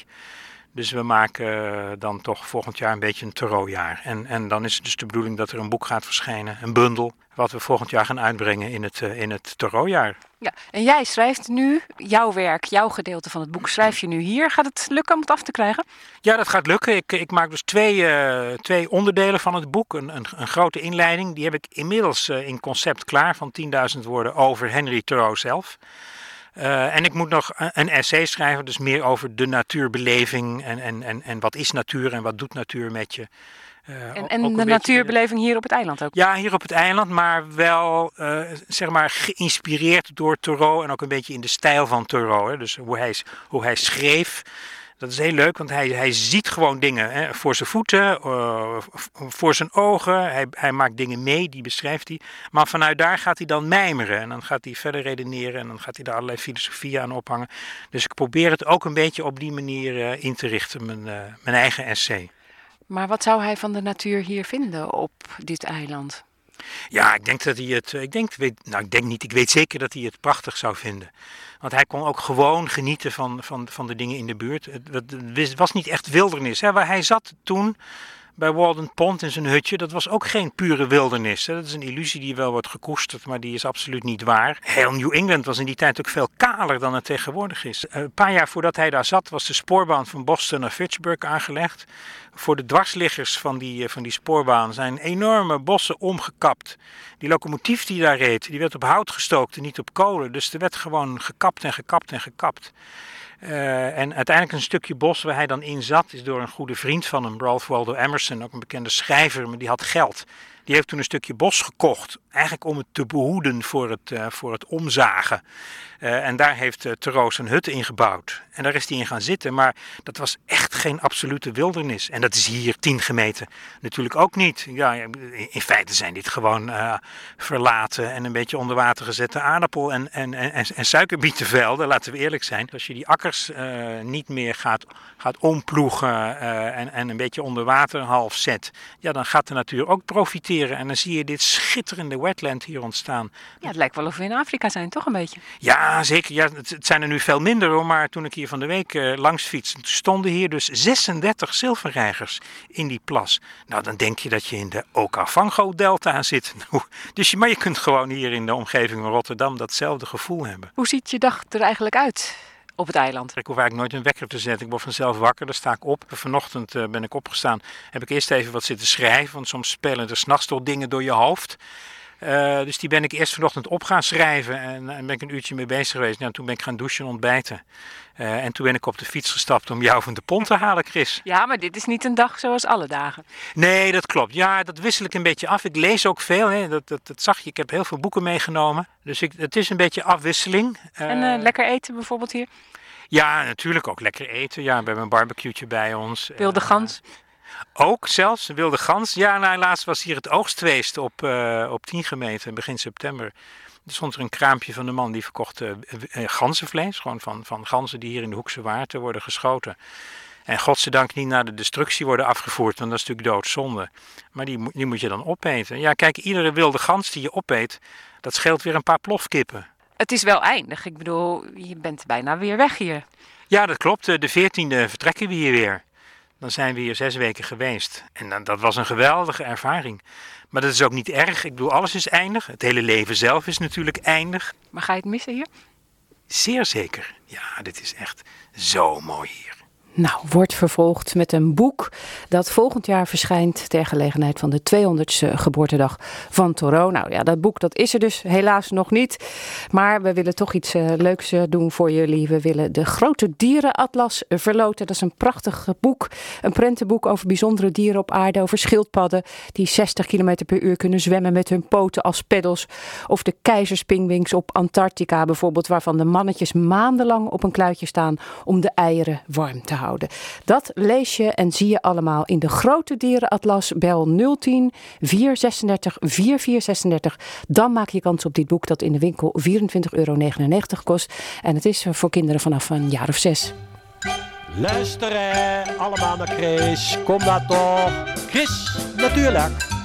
Dus we maken eh, dan toch volgend jaar een beetje een Thoreau-jaar. En, en dan is het dus de bedoeling dat er een boek gaat verschijnen, een bundel, wat we volgend jaar gaan uitbrengen in het, eh, in het Thoreau-jaar. Ja, en jij schrijft nu jouw werk, jouw gedeelte van het boek, schrijf je nu hier. Gaat het lukken om het af te krijgen? Ja, dat gaat lukken. Ik, ik maak dus twee, eh, twee onderdelen van het boek. Een, een, een grote inleiding, die heb ik inmiddels in concept klaar van 10.000 woorden over Henry Thoreau zelf. Eh, en ik moet nog een, essay schrijven, dus meer over de natuurbeleving en, en, en, en wat is natuur en wat doet natuur met je. Eh, En, de beetje- natuurbeleving hier op het eiland ook. Ja, hier op het eiland, maar wel eh, zeg maar geïnspireerd door Thoreau en ook een beetje in de stijl van Thoreau. Hè. Dus hoe hij, hoe hij schreef. Dat is heel leuk, want hij, hij ziet gewoon dingen hè, voor zijn voeten, eh, voor zijn ogen. Hij, hij maakt dingen mee, die beschrijft hij. Maar vanuit daar gaat hij dan mijmeren en dan gaat hij verder redeneren en dan gaat hij daar allerlei filosofieën aan ophangen. Dus ik probeer het ook een beetje op die manier eh, in te richten, mijn, eh, mijn eigen essay. Maar wat zou hij van de natuur hier vinden op dit eiland? Ja, ik denk dat hij het. Ik denk, weet, nou, ik denk niet. Ik weet zeker dat hij het prachtig zou vinden. Want hij kon ook gewoon genieten van, van, van de dingen in de buurt. Het, het- het was niet echt wildernis. Hè. Waar hij zat toen bij Walden Pond in zijn hutje, dat was ook geen pure wildernis. Dat is een illusie die wel wordt gekoesterd, maar die is absoluut niet waar. Heel New England was in die tijd ook veel kaler dan het tegenwoordig is. Eh, Een paar jaar voordat hij daar zat, was de spoorbaan van Boston naar Fitchburg aangelegd. Voor de dwarsliggers van die, eh, van die spoorbaan zijn enorme bossen omgekapt. Die locomotief die daar reed, die werd op hout gestookt en niet op kolen. Dus er werd gewoon gekapt en gekapt en gekapt. Eh, en uiteindelijk een stukje bos waar hij dan in zat, is door een goede vriend van hem, Ralph Waldo Emerson, ook een bekende schrijver, maar die had geld. Die heeft toen een stukje bos gekocht, eigenlijk om het te behoeden voor het, eh, voor het omzagen. Eh, en daar heeft uh, Thoreau zijn hut in gebouwd. En daar is hij in gaan zitten, maar dat was echt geen absolute wildernis. En dat is hier tien gemeten natuurlijk ook niet. Ja, in feite zijn dit gewoon eh, verlaten en een beetje onder water gezette aardappel- en, en, en, en suikerbietenvelden, laten we eerlijk zijn. Als je die akkers eh, niet meer gaat, gaat omploegen eh, en, en een beetje onder water half zet, ja, dan gaat de natuur ook profiteren en dan zie je dit schitterende wetland hier ontstaan. Ja, het lijkt wel of we in Afrika zijn, toch een beetje? Ja, zeker. Ja, het, het zijn er nu veel minder hoor, maar toen ik hier van de week eh, langs fietste, stonden hier dus 36 zilverreigers in die plas. Nou, dan denk je dat je in de Okavango-delta zit. <laughs> Nou, Dus je, maar je kunt gewoon hier in de omgeving van Rotterdam datzelfde gevoel hebben. Hoe ziet je dag er eigenlijk uit op het eiland? Ik hoef eigenlijk nooit een wekker te zetten. Ik word vanzelf wakker, dan sta ik op. Vanochtend eh, ben ik opgestaan, heb ik eerst even wat zitten schrijven, want soms spelen er s'nachts toch dingen door je hoofd. Eh, dus die ben ik eerst vanochtend op gaan schrijven en, en ben ik een uurtje mee bezig geweest. Nou, toen ben ik gaan douchen en ontbijten. Eh, en toen ben ik op de fiets gestapt om jou van de pont te halen, Chris. Ja, maar dit is niet een dag zoals alle dagen. Nee, dat klopt. Ja, dat wissel ik een beetje af. Ik lees ook veel. Hè. Dat, dat, dat zag je. Ik heb heel veel boeken meegenomen. Dus ik, het is een beetje afwisseling. En Eh, lekker eten bijvoorbeeld hier. Ja, natuurlijk ook lekker eten. Ja, we hebben een barbecue'tje bij ons. Wilde gans. Ook zelfs, een wilde gans. Ja, nou, laatst was hier het oogstfeest op, eh op 10 gemeenten, begin september. Er stond er een kraampje van de man die verkocht eh, ganzenvlees. Gewoon van, van ganzen die hier in de Hoekse Waard worden geschoten. En godzijdank niet naar de destructie worden afgevoerd, want dat is natuurlijk doodzonde. Maar die, moet- die moet je dan opeten. Ja, kijk, iedere wilde gans die je opeet, dat scheelt weer een paar plofkippen. Het is wel eindig. Ik bedoel, je bent bijna weer weg hier. Ja, dat klopt. De 14e vertrekken we hier weer. Dan zijn we hier zes weken geweest. En dat was een geweldige ervaring. Maar dat is ook niet erg. Ik bedoel, alles is eindig. Het hele leven zelf is natuurlijk eindig. Maar ga je het missen hier? Zeer zeker. Ja, dit is echt zo mooi hier. Nou, wordt vervolgd met een boek dat volgend jaar verschijnt ter gelegenheid van de 200ste geboortedag van Thoreau. Nou ja, dat boek dat is er dus helaas nog niet. Maar we willen toch iets eh, leuks eh, doen voor jullie. We willen de Grote Dierenatlas verloten. Dat is een prachtig boek. Een prentenboek over bijzondere dieren op aarde. Over schildpadden die 60 km per uur kunnen zwemmen met hun poten als peddels. Of de keizerspingwings op Antarctica bijvoorbeeld. Waarvan de mannetjes maandenlang op een kluitje staan om de eieren warm te houden. Dat lees je en zie je allemaal in de Grote Dierenatlas. Bel 010 436 4436. Dan maak je kans op dit boek dat in de winkel 24,99 euro kost. En het is voor kinderen vanaf een jaar of zes. Luisteren allemaal naar Chris. Kom nou toch. Chris, natuurlijk.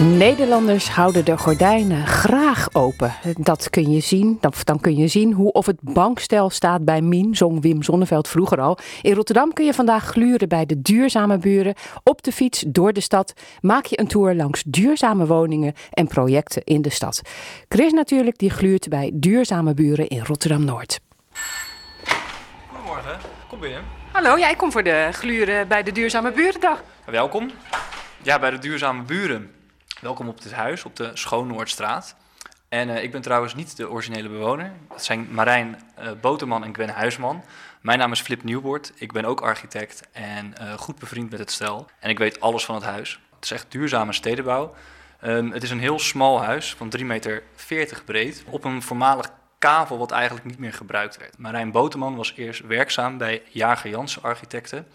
Nederlanders houden de gordijnen graag open. Dat kun je zien. Dan kun je zien hoe of het bankstel staat bij Mien, zong Wim Zonneveld vroeger al. In Rotterdam kun je vandaag gluren bij de duurzame buren. Op de fiets door de stad maak je een tour langs duurzame woningen en projecten in de stad. Chris natuurlijk, die gluurt bij duurzame buren in Rotterdam-Noord. Goedemorgen, kom binnen. Hallo, jij komt voor de gluren bij de duurzame burendag. Welkom. Ja, bij de Duurzame Buren. Welkom op dit huis, op de Schoonnoordstraat. En eh, ik ben trouwens niet de originele bewoner. Dat zijn Marijn eh, Boterman en Gwen Huisman. Mijn naam is Flip Nieuwbord. Ik ben ook architect en eh, goed bevriend met het stel. En ik weet alles van het huis. Het is echt duurzame stedenbouw. Ehm, het is een heel smal huis van 3,40 meter breed. Op een voormalig kavel wat eigenlijk niet meer gebruikt werd. Marijn Boterman was eerst werkzaam bij Jager Jansen Architecten.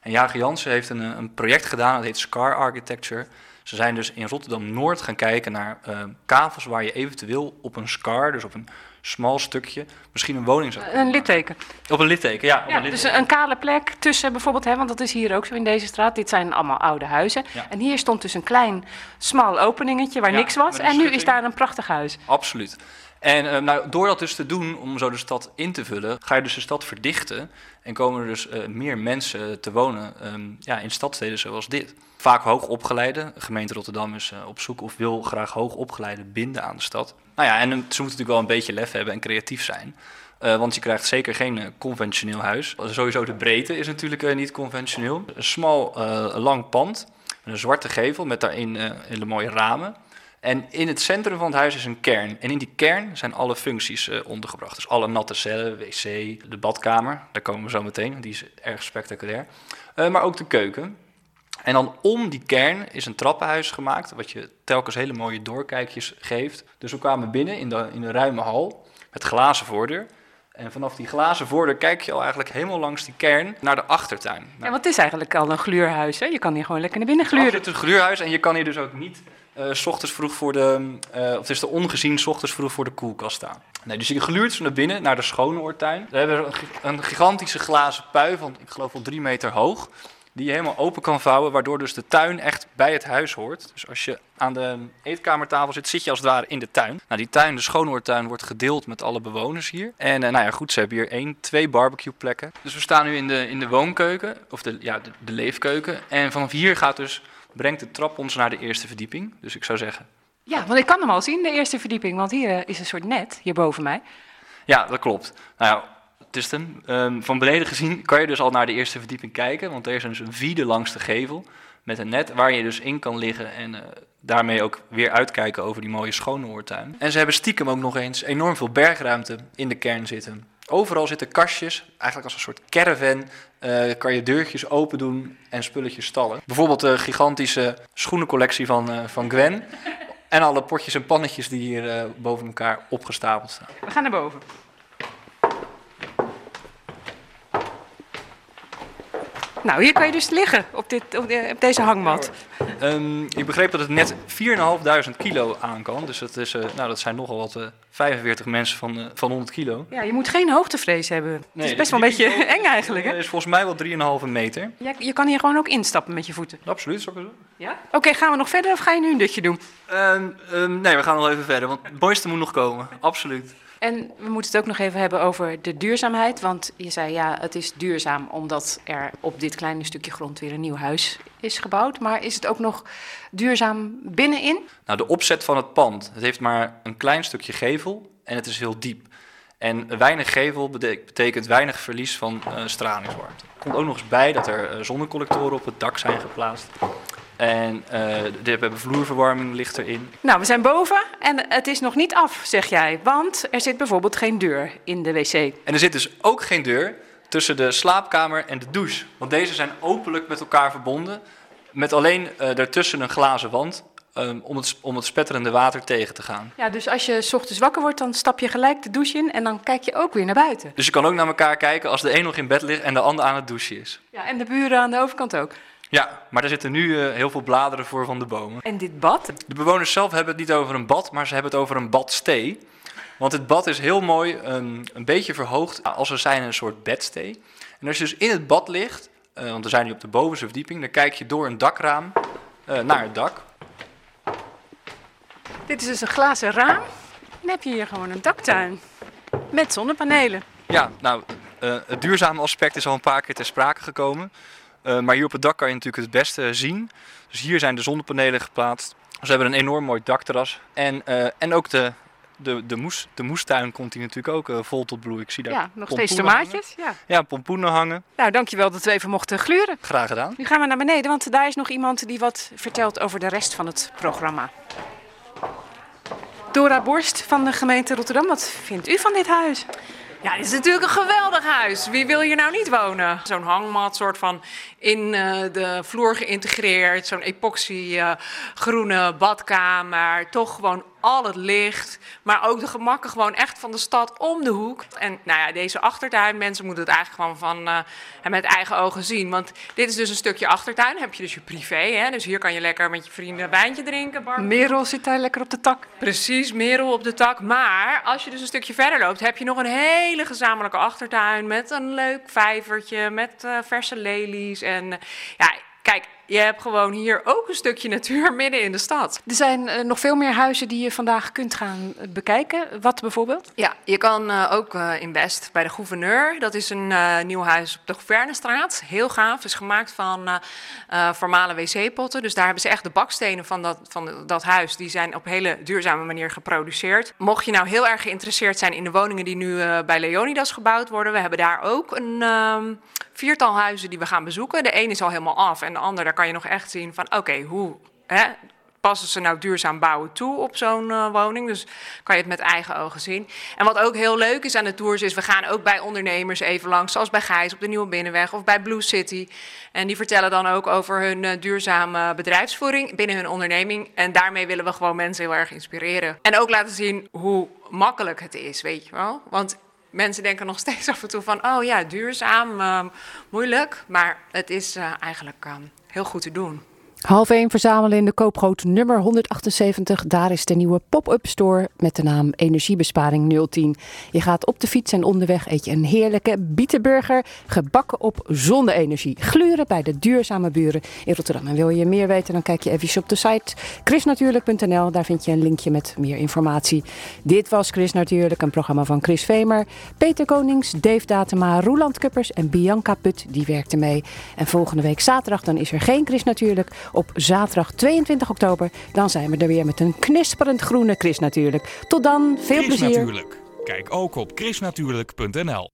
En Jager Jansen heeft een, een project gedaan, dat heet Scar Architecture. Ze zijn dus in Rotterdam-Noord gaan kijken naar eh, kavels waar je eventueel op een scar, dus op een smal stukje, misschien een woning zou Een litteken. Op een litteken, ja. Op Ja, een dus een kale plek tussen bijvoorbeeld, hè, want dat is hier ook zo in deze straat. Dit zijn allemaal oude huizen. Ja. En hier stond dus een klein, smal openingetje waar Ja, niks was. En nu is daar een prachtig huis. Absoluut. En eh, nou, door dat dus te doen, om zo de stad in te vullen, ga je dus de stad verdichten. En komen er dus eh, meer mensen te wonen ehm, ja, in stadsteden zoals dit. Vaak hoogopgeleide. De gemeente Rotterdam is eh, op zoek of wil graag hoogopgeleide binden aan de stad. Nou ja, en ze moeten natuurlijk wel een beetje lef hebben en creatief zijn. Eh, want je krijgt zeker geen eh, conventioneel huis. Sowieso de breedte is natuurlijk niet conventioneel. Een smal, lang pand een zwarte gevel met daarin hele mooie ramen. En in het centrum van het huis is een kern. En in die kern zijn alle functies ondergebracht. Dus alle natte cellen, wc, de badkamer, daar komen we zo meteen, die is erg spectaculair. Maar ook de keuken. En dan om die kern is een trappenhuis gemaakt, wat je telkens hele mooie doorkijkjes geeft. Dus we kwamen binnen in de, in de ruime hal met glazen voordeur. En vanaf die glazen voordeur kijk je al eigenlijk helemaal langs die kern naar de achtertuin. Ja, want het is eigenlijk al een gluurhuis, hè? Je kan hier gewoon lekker naar binnen gluren. Het is een gluurhuis en je kan hier dus ook niet eh, s ochtends vroeg voor de, eh, of het is de ongezien s ochtends vroeg voor de koelkast staan. Nee, dus je gluurt zo naar binnen, naar de Schoonoortuin. We hebben een gigantische glazen pui van, ik geloof wel drie meter hoog, die je helemaal open kan vouwen, waardoor dus de tuin echt bij het huis hoort. Dus als je aan de eetkamertafel zit, zit je als het ware in de tuin. Nou, die tuin, de Schoonoortuin, wordt gedeeld met alle bewoners hier. En eh, nou ja, goed, ze hebben hier één, twee barbecueplekken. Dus we staan nu in de, in de woonkeuken, of de, ja, de, de leefkeuken. En vanaf hier gaat dus, brengt de trap ons naar de eerste verdieping. Dus ik zou zeggen, Ja, want ik kan hem al zien, de eerste verdieping. Want hier eh, is een soort net, hier boven mij. Ja, dat klopt. Nou ja, Ehm, van beneden gezien kan je dus al naar de eerste verdieping kijken, want er is dus een vierde langs de gevel met een net waar je dus in kan liggen en eh, daarmee ook weer uitkijken over die mooie Schoonoortuin. En ze hebben stiekem ook nog eens enorm veel bergruimte in de kern zitten. Overal zitten kastjes, eigenlijk als een soort caravan. eh, kan je deurtjes open doen en spulletjes stallen. Bijvoorbeeld de gigantische schoenencollectie van, eh, van Gwen. En alle potjes en pannetjes die hier boven elkaar opgestapeld staan. We gaan naar boven. Nou, hier kan je dus liggen op, dit, op, de- op deze hangmat. Ehm, ik begreep dat het net 4.500 kilo aan kan. Dus dat, is, eh, nou, dat zijn nogal wat eh 45 mensen van, eh, van 100 kilo. Ja, je moet geen hoogtevrees hebben. het is de best wel een beetje eng eigenlijk, hè? is volgens mij wel 3,5 meter. Ja, je kan hier gewoon ook instappen met je voeten. Absoluut, zou ik het? Ja? Oké, gaan we nog verder of ga je nu een dutje doen? Ehm, ehm, nee, we gaan nog even verder, want het mooiste moet nog komen. Absoluut. En we moeten het ook nog even hebben over de duurzaamheid. Want je zei ja, het is duurzaam omdat er op dit kleine stukje grond weer een nieuw huis is gebouwd. Maar is het ook nog duurzaam binnenin? Nou, de opzet van het pand. Het heeft maar een klein stukje gevel en het is heel diep. En weinig gevel bete- betekent weinig verlies van eh, stralingswarmte. Er komt ook nog eens bij dat er eh, zonnecollectoren op het dak zijn geplaatst. En eh de hebben vloerverwarming ligt erin. Nou, we zijn boven en het is nog niet af, zeg jij. Want er zit bijvoorbeeld geen deur in de wc. En er zit dus ook geen deur tussen de slaapkamer en de douche. Want deze zijn openlijk met elkaar verbonden. Met alleen eh, daartussen een glazen wand. ehm, om, het, om het spetterende water tegen te gaan. Ja, dus als je 's ochtends wakker wordt, dan stap je gelijk de douche in en dan kijk je ook weer naar buiten. Dus je kan ook naar elkaar kijken als de een nog in bed ligt en de ander aan het douchen is. Ja, en de buren aan de overkant ook. Ja, maar er zitten nu eh, heel veel bladeren voor van de bomen. En dit bad? De bewoners zelf hebben het niet over een bad, maar ze hebben het over een badstee. Want het bad is heel mooi, ehm, een beetje verhoogd, als er zijn een soort bedstee. En als je dus in het bad ligt, eh, want we zijn nu op de bovenste verdieping, dan kijk je door een dakraam eh, naar het dak. Dit is dus een glazen raam. Dan heb je hier gewoon een daktuin. Met zonnepanelen. Ja, nou, eh, het duurzame aspect is al een paar keer ter sprake gekomen. Eh, maar hier op het dak kan je natuurlijk het beste zien. Dus hier zijn de zonnepanelen geplaatst. Ze hebben een enorm mooi dakterras. En, eh, en ook de, de, de, moes, de moestuin komt hier natuurlijk ook eh, vol tot bloei. Ik zie daar Ja, nog steeds tomaatjes. Ja. Ja, pompoenen hangen. Nou, dankjewel dat we even mochten gluren. Graag gedaan. Nu gaan we naar beneden, want daar is nog iemand die wat vertelt over de rest van het programma. Dora Borst van de gemeente Rotterdam, wat vindt u van dit huis? Ja, dit is natuurlijk een geweldig huis. Wie wil hier nou niet wonen? Zo'n hangmat, soort van in eh, de vloer geïntegreerd. Zo'n epoxy eh, groene badkamer. Toch gewoon al het licht. Maar ook de gemakken gewoon echt van de stad om de hoek. En nou ja, deze achtertuin, mensen moeten het eigenlijk gewoon van, eh, met eigen ogen zien. Want dit is dus een stukje achtertuin. Heb je dus je privé. Hè? Dus hier kan je lekker met je vrienden een wijntje drinken. barbecue. Merel zit daar lekker op de tak. Precies, merel op de tak. Maar als je dus een stukje verder loopt, heb je nog een hele gezamenlijke achtertuin met een leuk vijvertje, met eh, verse lelies. En eh, ja, kijk, je hebt gewoon hier ook een stukje natuur <laughs> midden in de stad. Er zijn eh, nog veel meer huizen die je vandaag kunt gaan eh, bekijken. Wat bijvoorbeeld? Ja, je kan eh, ook in Best bij de gouverneur. Dat is een nieuw huis op de Gouvernestraat. Heel gaaf. Is gemaakt van formale wc-potten. Dus daar hebben ze echt de bakstenen van dat, van dat huis. Die zijn op hele duurzame manier geproduceerd. Mocht je nou heel erg geïnteresseerd zijn in de woningen die nu bij Leonidas gebouwd worden. We hebben daar ook een ehm, viertal huizen die we gaan bezoeken. De een is al helemaal af en de ander, daar kan je nog echt zien van oké, hoe... Hè, passen ze nou duurzaam bouwen toe op zo'n eh, woning. Dus kan je het met eigen ogen zien. En wat ook heel leuk is aan de tours is, we gaan ook bij ondernemers even langs, zoals bij Gijs op de Nieuwe Binnenweg of bij Blue City. En die vertellen dan ook over hun eh, duurzame bedrijfsvoering binnen hun onderneming. En daarmee willen we gewoon mensen heel erg inspireren. En ook laten zien hoe makkelijk het is, weet je wel. Want mensen denken nog steeds af en toe van, oh ja, duurzaam, eh, moeilijk. Maar het is eh, eigenlijk eh, heel goed te doen. Half 1 verzamelen in de koopgoot nummer 178. Daar is de nieuwe pop-up store met de naam Energiebesparing 010. Je gaat op de fiets en onderweg eet je een heerlijke bietenburger. Gebakken op zonne-energie. Gluren bij de duurzame buren in Rotterdam. En wil je meer weten, dan kijk je even op de site chrisnatuurlijk.nl. Daar vind je een linkje met meer informatie. Dit was Chris Natuurlijk, een programma van Chris Vemer, Peter Konings, Dave Datema, Roeland Kuppers en Bianca Put. Die werkte mee. En volgende week zaterdag dan is er geen Chris Natuurlijk. Op zaterdag 22 oktober dan zijn we er weer met een knisperend groene Chris Natuurlijk. Tot dan, veel Chris plezier. Natuurlijk. Kijk ook op chrisnatuurlijk.nl.